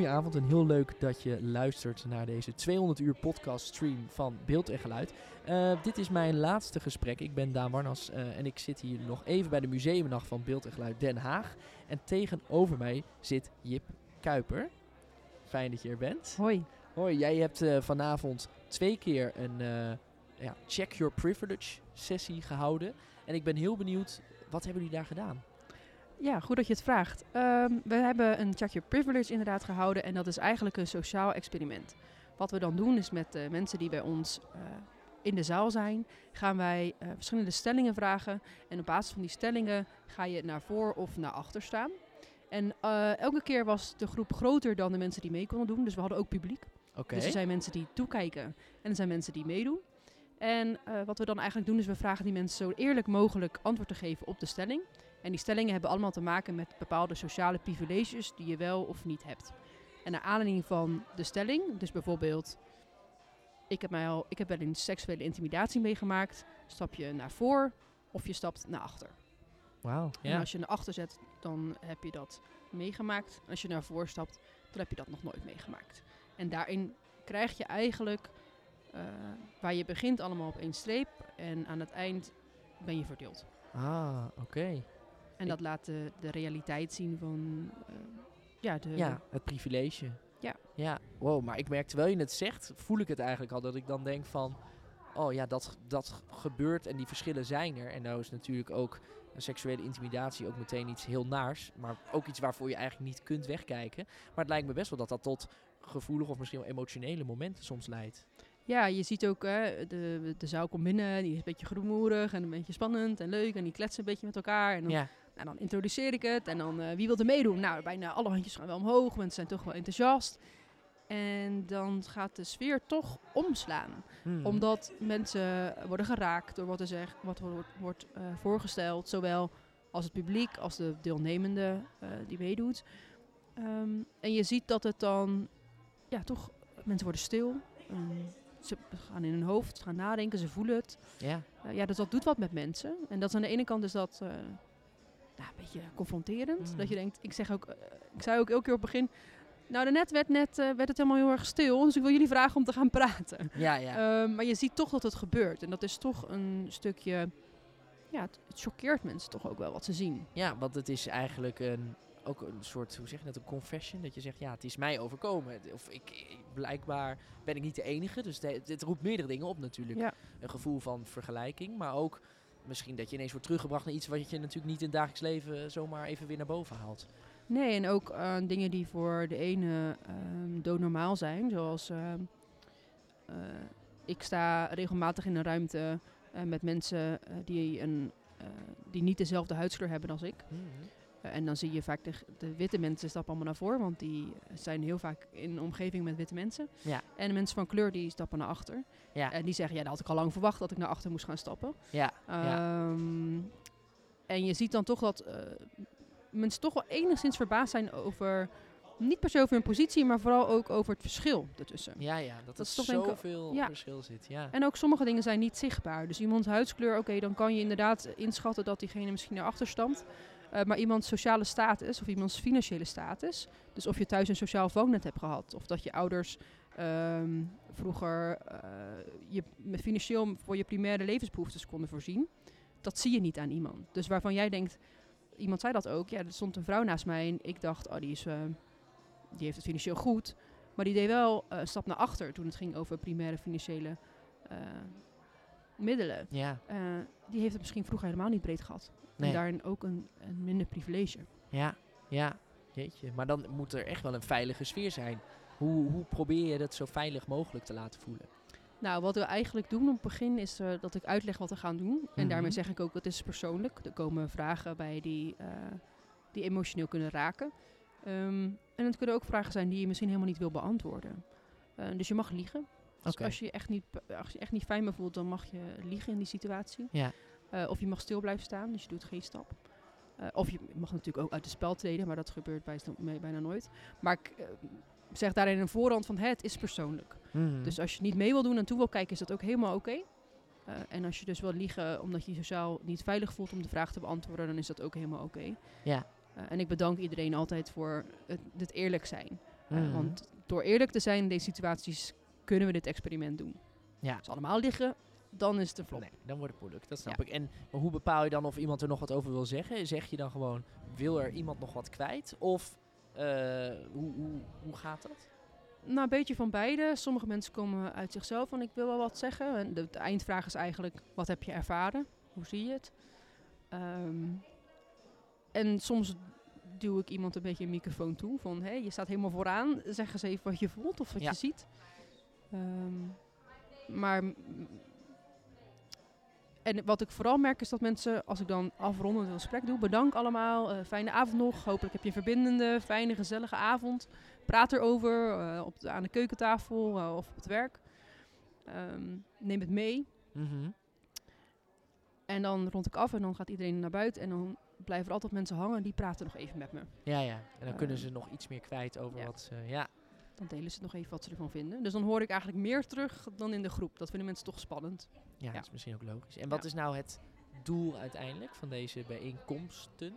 Goedenavond en heel leuk dat je luistert naar deze 200 uur podcast stream van Beeld en Geluid. Uh, dit is mijn laatste gesprek. Ik ben Daan Warnas uh, en ik zit hier nog even bij de Museumnacht van Beeld en Geluid Den Haag. En tegenover mij zit Jip Kuiper. Fijn dat je er bent. Hoi. Hoi, jij hebt uh, vanavond twee keer een ja, Check Your Privilege sessie gehouden. En ik ben heel benieuwd, wat hebben jullie daar gedaan? Ja, goed dat je het vraagt. Um, we hebben een Check Your Privilege inderdaad gehouden en dat is eigenlijk een sociaal experiment. Wat we dan doen is met de mensen die bij ons uh, in de zaal zijn, gaan wij uh, verschillende stellingen vragen. En op basis van die stellingen ga je naar voor of naar achter staan. En uh, elke keer was de groep groter dan de mensen die mee konden doen. Dus we hadden ook publiek. Okay. Dus er zijn mensen die toekijken en er zijn mensen die meedoen. En wat we dan eigenlijk doen is we vragen die mensen zo eerlijk mogelijk antwoord te geven op de stelling. En die stellingen hebben allemaal te maken met bepaalde sociale privileges die je wel of niet hebt. En naar aanleiding van de stelling, dus bijvoorbeeld, ik heb, mij al, ik heb wel een seksuele intimidatie meegemaakt, stap je naar voor of je stapt naar achter. Wauw. En als je naar achter zet, dan heb je dat meegemaakt. Als je naar voor stapt, dan heb je dat nog nooit meegemaakt. En daarin krijg je eigenlijk, uh, waar je begint allemaal op één streep en aan het eind ben je verdeeld. Ah, oké. Okay. En dat laat de, de realiteit zien van uh, ja, de ja, het privilege. Ja. Ja, wow. Maar ik merk terwijl je het zegt, voel ik het eigenlijk al dat ik dan denk van, oh ja, dat, dat gebeurt en die verschillen zijn er. En nou is natuurlijk ook seksuele intimidatie ook meteen iets heel naars, maar ook iets waarvoor je eigenlijk niet kunt wegkijken. Maar het lijkt me best wel dat dat tot gevoelige of misschien wel emotionele momenten soms leidt. Ja, je ziet ook, hè, de, de zaal komt binnen, die is een beetje groenmoerig en een beetje spannend en leuk. En die kletsen een beetje met elkaar. En dan, ja. Nou, dan introduceer ik het en dan uh, wie wil er meedoen? Nou, bijna alle handjes gaan wel omhoog, mensen zijn toch wel enthousiast. En dan gaat de sfeer toch omslaan. Hmm. Omdat mensen worden geraakt door wat er, zeg, wat wordt, wordt uh, voorgesteld. Zowel als het publiek als de deelnemende uh, die meedoet. Um, en je ziet dat het dan, ja, toch, mensen worden stil. Um, ze gaan in hun hoofd, ze gaan nadenken, ze voelen het. Ja. Uh, ja, dus dat doet wat met mensen. En dat is aan de ene kant is dat nou, een beetje confronterend. Mm. Dat je denkt, ik zeg ook, uh, ik zei ook elke keer op het begin. Nou, daarnet werd, net, werd het helemaal heel erg stil. Dus ik wil jullie vragen om te gaan praten. Ja, ja. maar je ziet toch dat het gebeurt. En dat is toch een stukje. Ja, het, het choqueert mensen toch ook wel wat ze zien. Ja, want het is eigenlijk een ook een soort, hoe zeg je dat, een confession. Dat je zegt, ja, het is mij overkomen. Of ik, blijkbaar ben ik niet de enige. Dus het, het roept meerdere dingen op natuurlijk. Ja. Een gevoel van vergelijking. Maar ook misschien dat je ineens wordt teruggebracht naar iets wat je natuurlijk niet in het dagelijks leven zomaar even weer naar boven haalt. Nee, en ook uh, dingen die voor de ene um, doodnormaal zijn. Zoals, uh, uh, ik sta regelmatig in een ruimte uh, met mensen die, een, die niet dezelfde huidskleur hebben als ik. Mm -hmm. Uh, en dan zie je vaak de, de, witte mensen stappen allemaal naar voren, want die zijn heel vaak in een omgeving met witte mensen. Ja. En de mensen van kleur die stappen naar achter. Ja. En die zeggen, ja, dat had ik al lang verwacht dat ik naar achter moest gaan stappen. Ja. Um, ja. En je ziet dan toch dat uh, mensen toch wel enigszins verbaasd zijn over, niet per se over hun positie, maar vooral ook over het verschil ertussen. Ja, ja, dat, dat er is toch zoveel ja. verschil zit. Ja. En ook sommige dingen zijn niet zichtbaar. Dus iemands huidskleur, oké, dan kan je inderdaad inschatten dat diegene misschien naar achter stamt. Uh, maar iemands sociale status of iemands financiële status. Dus of je thuis een sociaal vangnet hebt gehad. Of dat je ouders um, vroeger uh, je financieel voor je primaire levensbehoeftes konden voorzien. Dat zie je niet aan iemand. Dus waarvan jij denkt, iemand zei dat ook. Ja, er stond een vrouw naast mij en ik dacht, oh, die, is, uh, die heeft het financieel goed. Maar die deed wel een stap naar achter toen het ging over primaire financiële middelen. Ja. Uh, die heeft het misschien vroeger helemaal niet breed gehad. Nee. En daarin ook een, een minder privilege. Ja, ja. Jeetje. Maar dan moet er echt wel een veilige sfeer zijn. Hoe, hoe probeer je dat zo veilig mogelijk te laten voelen? Nou, wat we eigenlijk doen op het begin is uh, dat ik uitleg wat we gaan doen. En Mhm. daarmee zeg ik ook, het is persoonlijk. Er komen vragen bij die, uh, die emotioneel kunnen raken. Ehm, en het kunnen ook vragen zijn die je misschien helemaal niet wil beantwoorden. Eh, dus je mag liegen. Dus als, je echt niet, als je echt niet fijn meer voelt, dan mag je liegen in die situatie. Ja. Eh, of je mag stil blijven staan, dus je doet geen stap. Eh, of je mag natuurlijk ook uit de spel treden, maar dat gebeurt bij, bijna nooit. Maar ik eh, zeg daarin een voorhand van, het is persoonlijk. Mhm. Dus als je niet mee wil doen en toe wil kijken, is dat ook helemaal oké. En als je dus wil liegen omdat je je sociaal niet veilig voelt om de vraag te beantwoorden, dan is dat ook helemaal oké. Ja. En ik bedank iedereen altijd voor het, het eerlijk zijn. Mhm. want door eerlijk te zijn in deze situaties kunnen we dit experiment doen. Ja. Als allemaal liggen, dan is het een flop. Nee, dan wordt het moeilijk, dat snap Ja. ik. En maar hoe bepaal je dan of iemand er nog wat over wil zeggen? Zeg je dan gewoon, wil er iemand nog wat kwijt? Of eh, hoe, hoe, hoe gaat dat? Nou, een beetje van beide. Sommige mensen komen uit zichzelf van ik wil wel wat zeggen. En de, de eindvraag is eigenlijk, wat heb je ervaren? Hoe zie je het? Ehm, en soms duw ik iemand een beetje een microfoon toe. Van, hé, je staat helemaal vooraan. Zeg eens even wat je voelt of wat Ja. je ziet. Ehm, maar... En wat ik vooral merk is dat mensen, als ik dan afrondend een gesprek doe, bedank allemaal, eh, fijne avond nog. Hopelijk heb je een verbindende, fijne, gezellige avond. Praat erover eh, op de, aan de keukentafel eh, of op het werk. Ehm, neem het mee. Mhm. En dan rond ik af en dan gaat iedereen naar buiten. En dan blijven er altijd mensen hangen die praten nog even met me. Ja, ja. En dan kunnen Ehm, ze nog iets meer kwijt over ja. wat ze... Ja, Dan delen ze nog even wat ze ervan vinden. Dus dan hoor ik eigenlijk meer terug dan in de groep. Dat vinden mensen toch spannend. ja, Ja. dat is misschien ook logisch. En wat Ja. is nou het doel uiteindelijk van deze bijeenkomsten?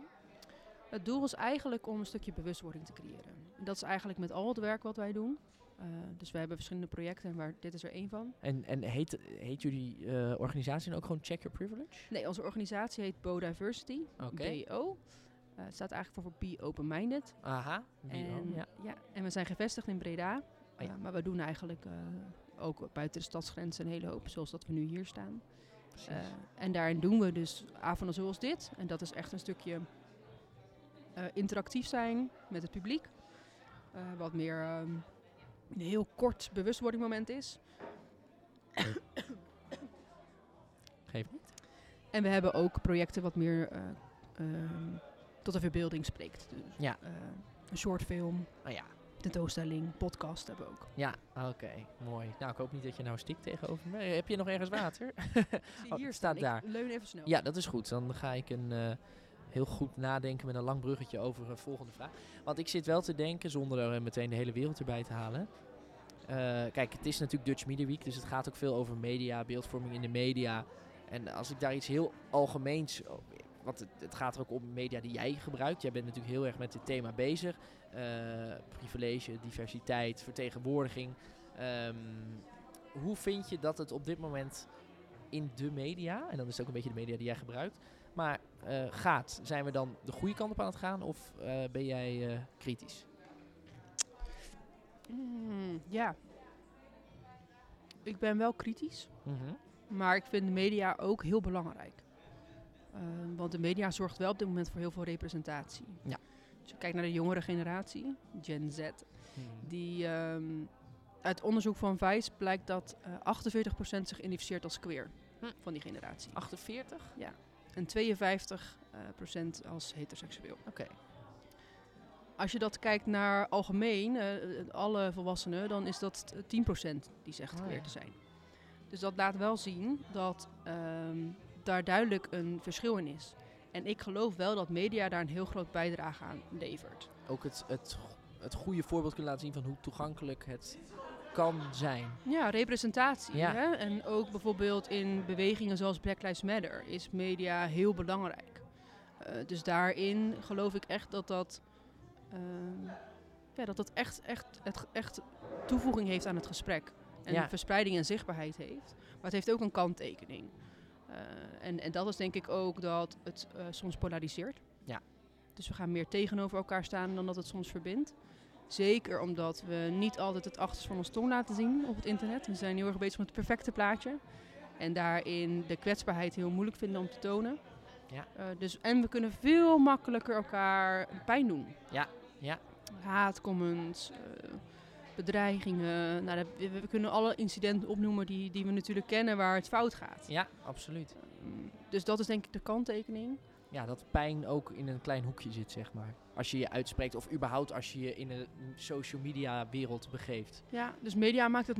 Het doel is eigenlijk om een stukje bewustwording te creëren. En dat is eigenlijk met al het werk wat wij doen. Eh, dus we hebben verschillende projecten en waar, dit is er één van. En, en heet, heet jullie eh, organisatie dan ook gewoon Check Your Privilege? Nee, onze organisatie heet Bo Diversity. BO. Eh, het staat eigenlijk voor Be Open-Minded. Aha. En, ja. ja. en we zijn gevestigd in Breda. ja. Eh, maar we doen eigenlijk eh, ook buiten de stadsgrenzen een hele hoop, zoals dat we nu hier staan. Precies. Eh, en daarin doen we dus avonden zoals dit. En dat is echt een stukje eh, interactief zijn met het publiek. Eh, wat meer ehm, een heel kort bewustwordingmoment is. Geef niet. En we hebben ook projecten wat meer eh, ehm, tot de verbeelding spreekt. Dus, Ja. eh, een shortfilm, Oh ja. tentoonstelling, podcast hebben we ook. Ja, oké. Mooi. Nou, ik hoop niet dat je nou stikt tegenover me. Heb je nog ergens water? Oh, hier staat Ik leun even snel. Ja, dat is goed. Dan ga ik een eh, heel goed nadenken met een lang bruggetje over een volgende vraag. Want ik zit wel te denken, zonder er eh, meteen de hele wereld erbij te halen. Eh, kijk, het is natuurlijk Dutch Media Week, dus het gaat ook veel over media, beeldvorming in de media. En als ik daar iets heel algemeens, want het, het gaat er ook om media die jij gebruikt. Jij bent natuurlijk heel erg met dit thema bezig. Eh, privilege, diversiteit, vertegenwoordiging. Ehm, hoe vind je dat het op dit moment in de media, en dan is het ook een beetje de media die jij gebruikt, maar eh, gaat? Zijn we dan de goede kant op aan het gaan of eh, ben jij kritisch? Mm, ja. Ik ben wel kritisch. Mhm. Maar ik vind de media ook heel belangrijk. Ehm, want de media zorgt wel op dit moment voor heel veel representatie. Ja. Als je kijkt naar de jongere generatie, Gen Z, Mhm. die ehm, uit onderzoek van Vice blijkt dat eh 48% zich identificeert als queer Hm. van die generatie. 48? En 52% eh, procent als heteroseksueel. Oké. Als je dat kijkt naar algemeen, eh, eh, alle volwassenen, dan is dat t- 10% die zegt Oh, queer ja. te zijn. Dus dat laat wel zien dat ehm, daar duidelijk een verschil in is. En ik geloof wel dat media daar een heel groot bijdrage aan levert. Ook het, het, het goede voorbeeld kunnen laten zien van hoe toegankelijk het kan zijn. Ja, representatie. Ja. Hè? En ook bijvoorbeeld in bewegingen zoals Black Lives Matter is media heel belangrijk. Eh, dus daarin geloof ik echt dat dat, ehm, ja, dat, dat echt, echt, echt, echt toevoeging heeft aan het gesprek. En Ja. verspreiding en zichtbaarheid heeft. Maar het heeft ook een kanttekening. Eh, en, en dat is denk ik ook dat het eh, soms polariseert. Ja. Dus we gaan meer tegenover elkaar staan dan dat het soms verbindt. Zeker omdat we niet altijd het achterste van ons tong laten zien op het internet. We zijn heel erg bezig met het perfecte plaatje. En daarin de kwetsbaarheid heel moeilijk vinden om te tonen. Ja. Eh, dus, en we kunnen veel makkelijker elkaar pijn doen. Ja, ja. Haatcomments, bedreigingen. Nou, we, we kunnen alle incidenten opnoemen die, die we natuurlijk kennen waar het fout gaat. Ja, absoluut. Mm, dus dat is denk ik de kanttekening. Ja, dat pijn ook in een klein hoekje zit, zeg maar. als je je uitspreekt of überhaupt als je je in een social media wereld begeeft. Ja, dus media maakt het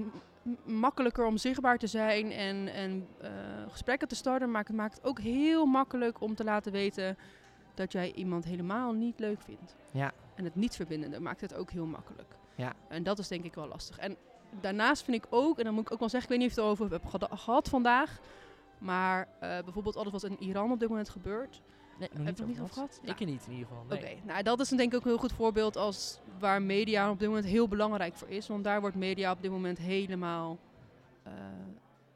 makkelijker om zichtbaar te zijn en, en eh, gesprekken te starten. Maar het maakt het ook heel makkelijk om te laten weten dat jij iemand helemaal niet leuk vindt. Ja. En het niet verbindende maakt het ook heel makkelijk. Ja. En dat is denk ik wel lastig. En daarnaast vind ik ook, en dan moet ik ook wel zeggen, ik weet niet of je het over hebt gehad- vandaag. Maar eh, bijvoorbeeld alles wat in Iran op dit moment gebeurt. Nee, Heb je het nog niet over gehad? Ik er niet in ieder geval. Nee. Oké, nou dat is denk ik ook een heel goed voorbeeld als waar media op dit moment heel belangrijk voor is. Want daar wordt media op dit moment helemaal eh,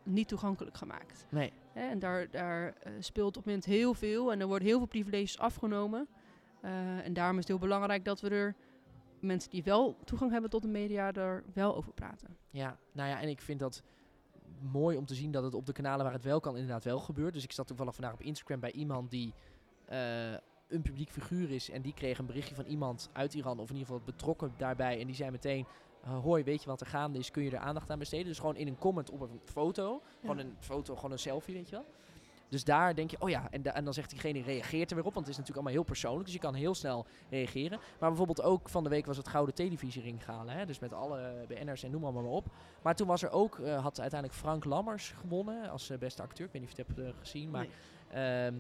niet toegankelijk gemaakt. Nee. En daar, daar eh, speelt op dit moment heel veel en er worden heel veel privileges afgenomen. Eh, en daarom is het heel belangrijk dat we er mensen die wel toegang hebben tot de media er wel over praten. Ja, nou ja, en ik vind dat mooi om te zien dat het op de kanalen waar het wel kan inderdaad wel gebeurt. Dus ik zat toevallig vandaag op Instagram bij iemand die eh, een publiek figuur is. En die kreeg een berichtje van iemand uit Iran, of in ieder geval betrokken daarbij. En die zei meteen, eh, hoi, weet je wat er gaande is? Kun je er aandacht aan besteden? Dus gewoon in een comment op een foto. Gewoon een foto, gewoon een selfie, weet je wel. Dus daar denk je, oh ja, en, da- en dan zegt diegene, reageert er weer op. Want het is natuurlijk allemaal heel persoonlijk, dus je kan heel snel reageren. Maar bijvoorbeeld ook van de week was het Gouden Televisiering gala. Hè? Dus met alle BN'ers en noem allemaal maar op. Maar toen was er ook, eh, had uiteindelijk Frank Lammers gewonnen als eh, beste acteur. Ik weet niet of je het hebt eh, gezien, maar... Nee. Ehm,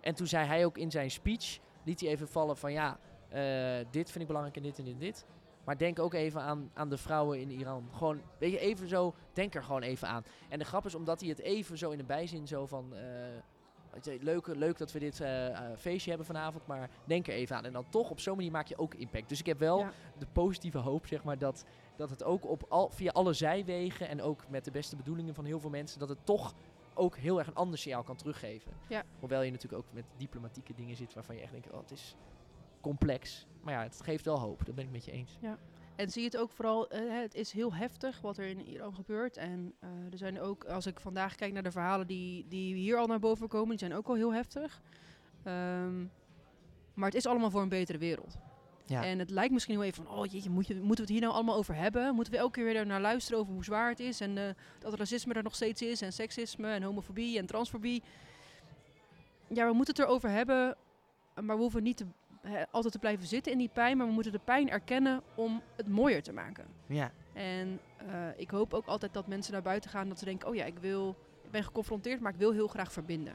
en toen zei hij ook in zijn speech, liet hij even vallen van ja, eh, dit vind ik belangrijk en dit en dit en dit. Maar denk ook even aan, aan de vrouwen in Iran. Gewoon, weet je, even zo, denk er gewoon even aan. En de grap is, omdat hij het even zo in de bijzin zo van... eh, leuk, leuk dat we dit eh, eh, feestje hebben vanavond, maar denk er even aan. En dan toch, op zo'n manier maak je ook impact. Dus ik heb wel Ja. de positieve hoop, zeg maar, dat, dat het ook op al, via alle zijwegen... en ook met de beste bedoelingen van heel veel mensen... dat het toch ook heel erg een ander signaal kan teruggeven. Ja. Hoewel je natuurlijk ook met diplomatieke dingen zit waarvan je echt denkt, oh, het is complex. Maar ja, het geeft wel hoop. Dat ben ik met je eens. En zie je het ook vooral, eh, het is heel heftig wat er in Iran gebeurt. En eh, er zijn ook, als ik vandaag kijk naar de verhalen die, die hier al naar boven komen, die zijn ook al heel heftig. Ehm, maar het is allemaal voor een betere wereld. Ja. En het lijkt misschien heel even van, oh jeetje, moet je, moeten we het hier nou allemaal over hebben? Moeten we elke keer weer naar luisteren over hoe zwaar het is? En eh, dat racisme er nog steeds is, en seksisme, en homofobie, en transfobie. Ja, we moeten het erover hebben, maar we hoeven niet te, hè, altijd te blijven zitten in die pijn. Maar we moeten de pijn erkennen om het mooier te maken. Ja. En eh, ik hoop ook altijd dat mensen naar buiten gaan dat ze denken, oh ja, ik wil, ik ben geconfronteerd, maar ik wil heel graag verbinden.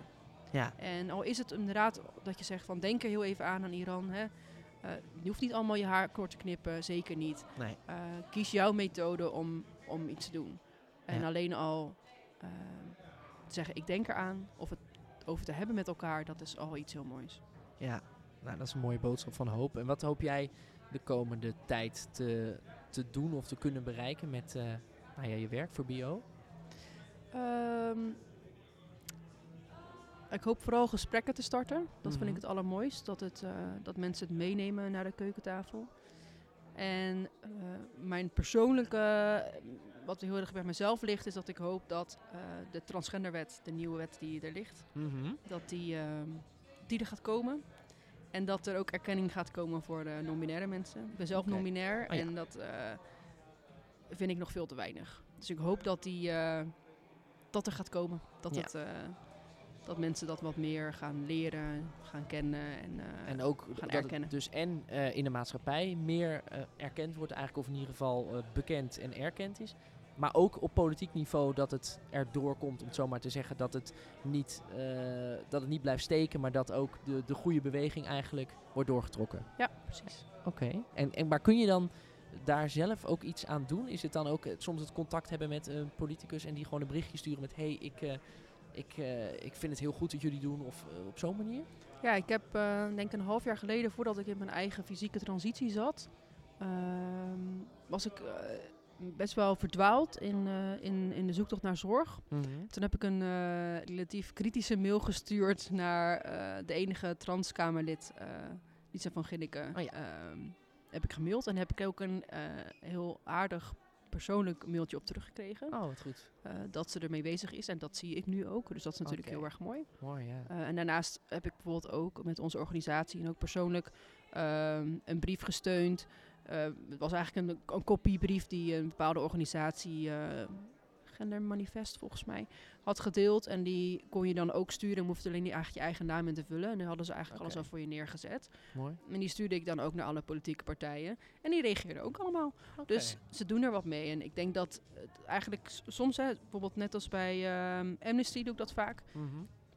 Ja. En al is het inderdaad dat je zegt van denk er heel even aan aan Iran. Hè. Eh, je hoeft niet allemaal je haar kort te knippen, zeker niet. Nee. Eh, kies jouw methode om, om iets te doen. En Ja. alleen al te zeggen ik denk eraan of het over te hebben met elkaar, dat is al iets heel moois. Ja. Nou, dat is een mooie boodschap van hoop. En wat hoop jij de komende tijd te, te doen of te kunnen bereiken met eh, nou ja, je werk voor bio? Ehm, ik hoop vooral gesprekken te starten. Dat vind ik Mhm. het allermooist. Dat, het, eh, dat mensen het meenemen naar de keukentafel. En eh, mijn persoonlijke, wat heel erg bij mezelf ligt, is dat ik hoop dat de transgenderwet, de nieuwe wet die er ligt, Mhm. dat die, ehm, die er gaat komen. En dat er ook erkenning gaat komen voor de non-binaire mensen. Ik ben zelf Oké. non-binair Oh ja. en dat eh, vind ik nog veel te weinig. Dus ik hoop dat, die, eh, dat er gaat komen. Dat, Ja. het, eh, dat mensen dat wat meer gaan leren, gaan kennen. En, eh, En ook gaan erkennen. dus en eh, in de maatschappij meer eh, erkend wordt eigenlijk, of in ieder geval eh, bekend en erkend is. Maar ook op politiek niveau dat het erdoor komt, om het zo maar te zeggen, dat het niet, eh, dat het niet blijft steken, maar dat ook de, de goede beweging eigenlijk wordt doorgetrokken. ja, precies. Oké. En, en maar kun je dan daar zelf ook iets aan doen? Is het dan ook eh, soms het contact hebben met een politicus en die gewoon een berichtje sturen met hey, ik, eh, ik, ik vind het heel goed dat jullie doen of op zo'n manier? Ja, ik heb denk een half jaar geleden, voordat ik in mijn eigen fysieke transitie zat, ehm, was ik best wel verdwaald in, eh, in, in de zoektocht naar zorg. Toen heb ik een eh, relatief kritische mail gestuurd naar eh, de enige transkamerlid, Lisa van Ginneke. Oh ja. Ehm, heb ik gemaild en heb ik ook een heel aardig persoonlijk mailtje op teruggekregen. Oh, wat goed. dat ze ermee bezig is en dat zie ik nu ook. Dus dat is natuurlijk heel erg mooi. Mooi, ja. En daarnaast heb ik bijvoorbeeld ook met onze organisatie en ook persoonlijk ehm, een brief gesteund. Eh, het was eigenlijk een, een kopiebrief die een bepaalde organisatie eh, gendermanifest volgens mij, had gedeeld. En die kon je dan ook sturen. Je hoefde alleen die eigenlijk je eigen naam in te vullen. En dan hadden ze eigenlijk alles al voor je neergezet. Mooi. En die stuurde ik dan ook naar alle politieke partijen. En die reageerden ook allemaal. Dus ze doen er wat mee. En ik denk dat het eigenlijk soms, hè, bijvoorbeeld net als bij ehm, Amnesty doe ik dat vaak. Mhm.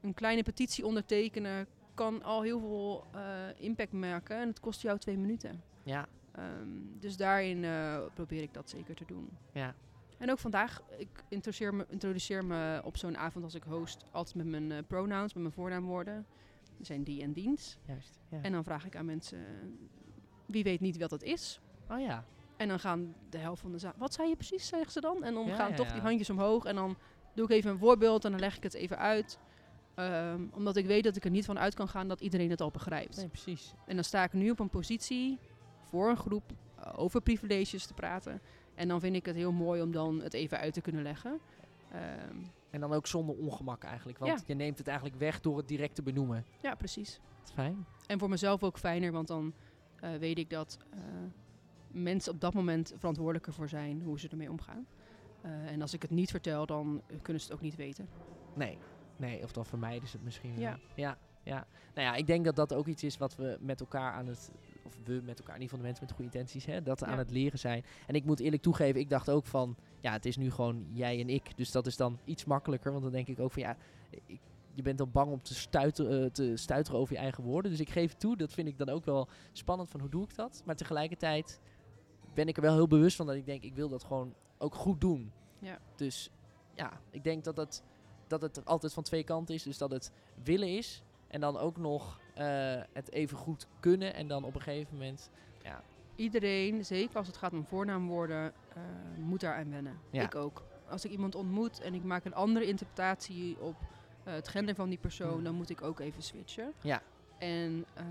Een kleine petitie ondertekenen kan al heel veel eh, impact maken. En het kost jou twee minuten. Ja, Ehm, dus daarin eh, probeer ik dat zeker te doen. ja. En ook vandaag, ik introduceer me, introduceer me op zo'n avond als ik host altijd met mijn eh, pronouns, met mijn voornaamwoorden. Die zijn die en diens. Juist. Ja. En dan vraag ik aan mensen, wie weet niet wat dat is? oh ja. En dan gaan de helft van de zaal, wat zei je precies, zeggen ze dan? En dan Ja, gaan ja, toch die handjes omhoog en dan doe ik even een voorbeeld en dan leg ik het even uit. Ehm, omdat ik weet dat ik er niet van uit kan gaan dat iedereen het al begrijpt. Nee, precies. En dan sta ik nu op een positie voor een groep eh, over privileges te praten. En dan vind ik het heel mooi om dan het even uit te kunnen leggen. Ehm, En dan ook zonder ongemak eigenlijk. Want Ja. je neemt het eigenlijk weg door het direct te benoemen. ja, precies. Dat fijn. En voor mezelf ook fijner, want dan eh, weet ik dat eh, mensen op dat moment verantwoordelijker voor zijn hoe ze ermee omgaan. En als ik het niet vertel, dan kunnen ze het ook niet weten. Nee. Nee, of dan vermijden ze het misschien wel. Ja. ja. Ja. Nou ja, ik denk dat dat ook iets is wat we met elkaar aan het... Of we met elkaar, in ieder geval de mensen met goede intenties, hè, dat Ja. aan het leren zijn. En ik moet eerlijk toegeven, ik dacht ook van... Ja, het is nu gewoon jij en ik. Dus dat is dan iets makkelijker. Want dan denk ik ook van ja... Ik, je bent dan bang om te stuiteren, eh, te stuiteren over je eigen woorden. Dus ik geef toe, dat vind ik dan ook wel spannend van hoe doe ik dat. Maar tegelijkertijd ben ik er wel heel bewust van dat ik denk, ik wil dat gewoon ook goed doen. Ja. Dus ja, ik denk dat het, dat het altijd van twee kanten is. Dus dat het willen is en dan ook nog het even goed kunnen. En dan op een gegeven moment, Iedereen, zeker als het gaat om voornaamwoorden, eh, moet daaraan wennen. Ja. Ik ook. Als ik iemand ontmoet en ik maak een andere interpretatie op eh, het gender van die persoon, Hmm. dan moet ik ook even switchen. Ja. En ehm,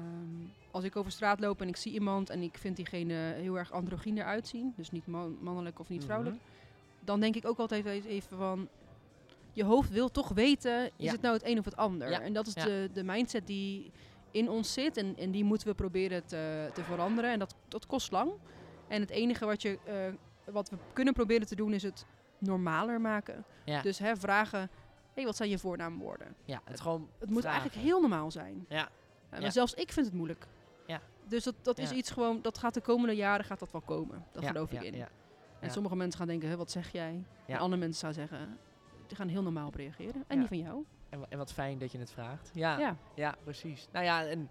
als ik over straat loop en ik zie iemand en ik vind diegene heel erg androgyn eruit zien, dus niet man- mannelijk of niet vrouwelijk, Mhm. dan denk ik ook altijd e- even van, je hoofd wil toch weten, is Ja. het nou het een of het ander? Ja. En dat is Ja. de, de mindset die in ons zit en, en die moeten we proberen te, te veranderen. En dat, dat kost lang. En het enige wat, je, eh, wat we kunnen proberen te doen is het normaler maken. Ja. Dus hè, vragen, hey, wat zijn je voornaamwoorden? ja, het gewoon Het moet vragen. eigenlijk heel normaal zijn. Ja. Eh, maar Ja. zelfs ik vind het moeilijk. Ja. Dus dat, dat is iets gewoon, dat gaat de komende jaren gaat dat wel komen. Dat geloof ik in. ja. En sommige mensen gaan denken, wat zeg jij? En andere mensen gaan zeggen, die gaan heel normaal op reageren. En die van jou. En, en wat fijn dat je het vraagt. Ja, Ja. Ja, precies. Nou ja, en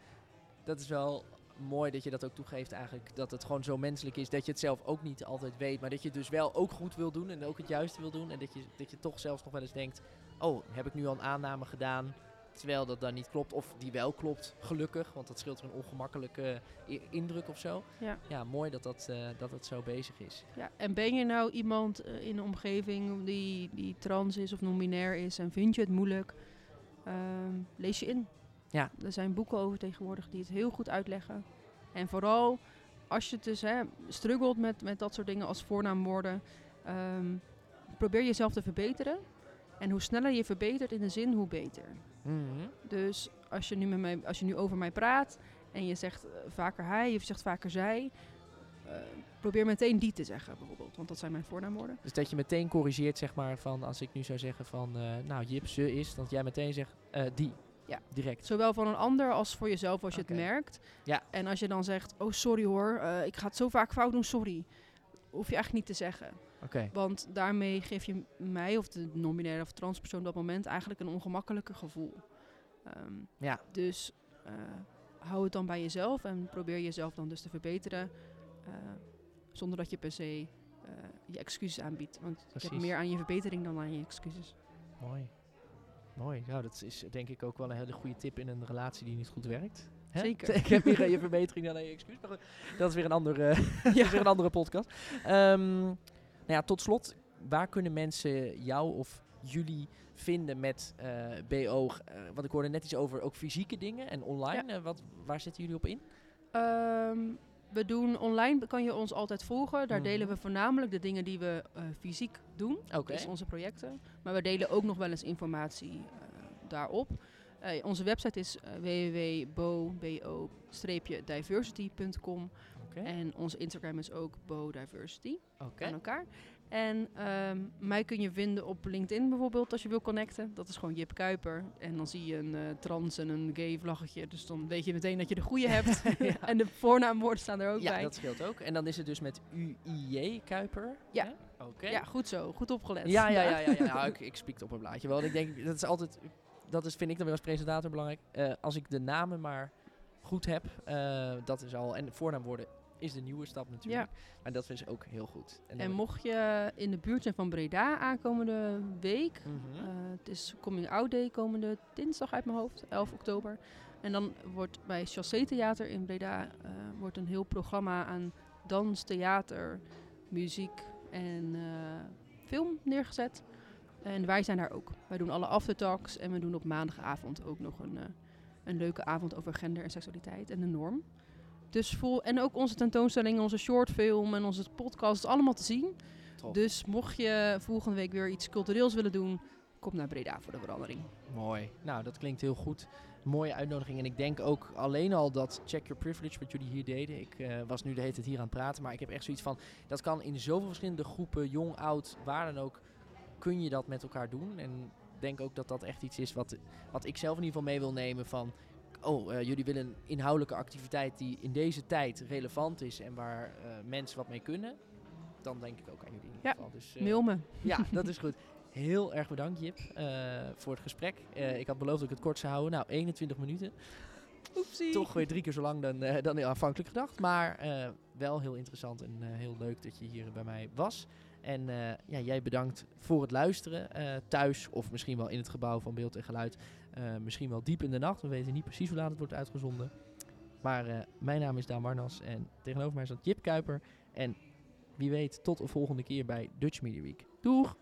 dat is wel mooi dat je dat ook toegeeft eigenlijk. Dat het gewoon zo menselijk is dat je het zelf ook niet altijd weet. Maar dat je het dus wel ook goed wil doen en ook het juiste wil doen. En dat je, dat je toch zelfs nog wel eens denkt, oh, heb ik nu al een aanname gedaan... Terwijl dat dan niet klopt, of die wel klopt, gelukkig. Want dat scheelt er een ongemakkelijke i- indruk of zo. Ja. Ja, mooi dat dat, eh, dat het zo bezig is. Ja, en ben je nou iemand eh, in de omgeving die, die trans is of non-binair is en vind je het moeilijk, ehm, lees je in. Ja. Er zijn boeken over tegenwoordig die het heel goed uitleggen. En vooral als je dus hè, struggelt met, met dat soort dingen als voornaamwoorden, ehm, probeer jezelf te verbeteren. En hoe sneller je verbetert in de zin, hoe beter. Mhm. Dus als je nu, met mij, als je nu over mij praat en je zegt eh, vaker hij je zegt vaker zij, eh, probeer meteen die te zeggen bijvoorbeeld, want dat zijn mijn voornaamwoorden. Dus dat je meteen corrigeert, zeg maar, van als ik nu zou zeggen van, eh, nou, Jip, ze is, dat jij meteen zegt, eh, die. Ja. Direct. Zowel van een ander als voor jezelf als je het merkt. Ja. En als je dan zegt, oh sorry hoor, ik ga het zo vaak fout doen, sorry. Hoef je eigenlijk niet te zeggen. Oké. Want daarmee geef je mij of de non-binaire of transpersoon op dat moment eigenlijk een ongemakkelijker gevoel. Ehm, Ja. Dus hou het dan bij jezelf en probeer jezelf dan dus te verbeteren. Eh, zonder dat je per se eh, je excuses aanbiedt. Want ik heb meer aan je verbetering dan aan je excuses. Mooi. Mooi. Nou, dat is denk ik ook wel een hele goede tip in een relatie die niet goed werkt. Hè? Zeker. ik heb meer aan je verbetering dan aan je excuus. Maar dat is weer een, andere, is weer een andere podcast. Ehm, nou ja, tot slot. Waar kunnen mensen jou of jullie vinden met eh, BO? Wat ik hoorde net iets over ook fysieke dingen en online. Wat, waar zitten jullie op in? Ehm, we doen online, kan je ons altijd volgen. Daar Mhm. delen we voornamelijk de dingen die we eh, fysiek doen. Oké. Dus onze projecten. Maar we delen ook nog wel eens informatie eh, daarop. Eh, onze website is www.bo-diversity.com. En onze Instagram is ook Bodiversity Oké. aan elkaar. En ehm, mij kun je vinden op LinkedIn bijvoorbeeld als je wil connecten. Dat is gewoon Jip Kuiper. En dan zie je een eh, trans en een gay vlaggetje. Dus dan weet je meteen dat je de goede hebt. Ja. en de voornaamwoorden staan er ook Ja, bij. dat scheelt ook. En dan is het dus met U-I-J Kuiper. Ja. Oké. Ja, goed zo. Goed opgelet. Ja, ja, ja, ja, ja. Nou, ik, ik spiek op een blaadje wel. En ik denk, dat is altijd, dat is, vind ik dan weer als presentator belangrijk. Eh, als ik de namen maar goed heb, eh, dat is al. En voornaamwoorden is de nieuwe stap natuurlijk. Maar dat vind ik ook heel goed. En dan- mocht je in de buurt zijn van Breda aankomende week. Mhm. eh, het is Coming Out Day komende dinsdag uit mijn hoofd, 11 oktober. En dan wordt bij Chassé Theater in Breda eh, wordt een heel programma aan dans, theater, muziek en eh, film neergezet. En wij zijn daar ook. Wij doen alle aftertalks en we doen op maandagavond ook nog een, een leuke avond over gender en seksualiteit en de norm. Dus vol, en ook onze tentoonstelling, onze shortfilm en onze podcast is allemaal te zien. Dus mocht je volgende week weer iets cultureels willen doen, kom naar Breda voor de verandering. Mooi. Nou, dat klinkt heel goed. Mooie uitnodiging. En ik denk ook alleen al dat Check Your Privilege, wat jullie hier deden. Ik eh, was nu de hele tijd hier aan het praten. Maar ik heb echt zoiets van. Dat kan in zoveel verschillende groepen, jong, oud, waar dan ook. Kun je dat met elkaar doen. En ik denk ook dat dat echt iets is wat, wat ik zelf in ieder geval mee wil nemen. Van. Oh, eh, jullie willen een inhoudelijke activiteit die in deze tijd relevant is. En waar eh, mensen wat mee kunnen. Dan denk ik ook aan jullie in ieder Ja, geval. Dus, eh, Mail me. ja, dat is goed. Heel erg bedankt, Jip, voor het gesprek. Ik had beloofd dat ik het kort zou houden. Nou, 21 minuten. Oepsie. Toch weer drie keer zo lang dan, dan aanvankelijk gedacht. Maar wel heel interessant en heel leuk dat je hier bij mij was. En ja, jij bedankt voor het luisteren thuis of misschien wel in het gebouw van beeld en geluid. Eh, misschien wel diep in de nacht. We weten niet precies hoe laat het wordt uitgezonden. Maar eh, mijn naam is Daan Warnas en tegenover mij staat Jip Kuiper. En wie weet tot de volgende keer bij Dutch Media Week. Doeg!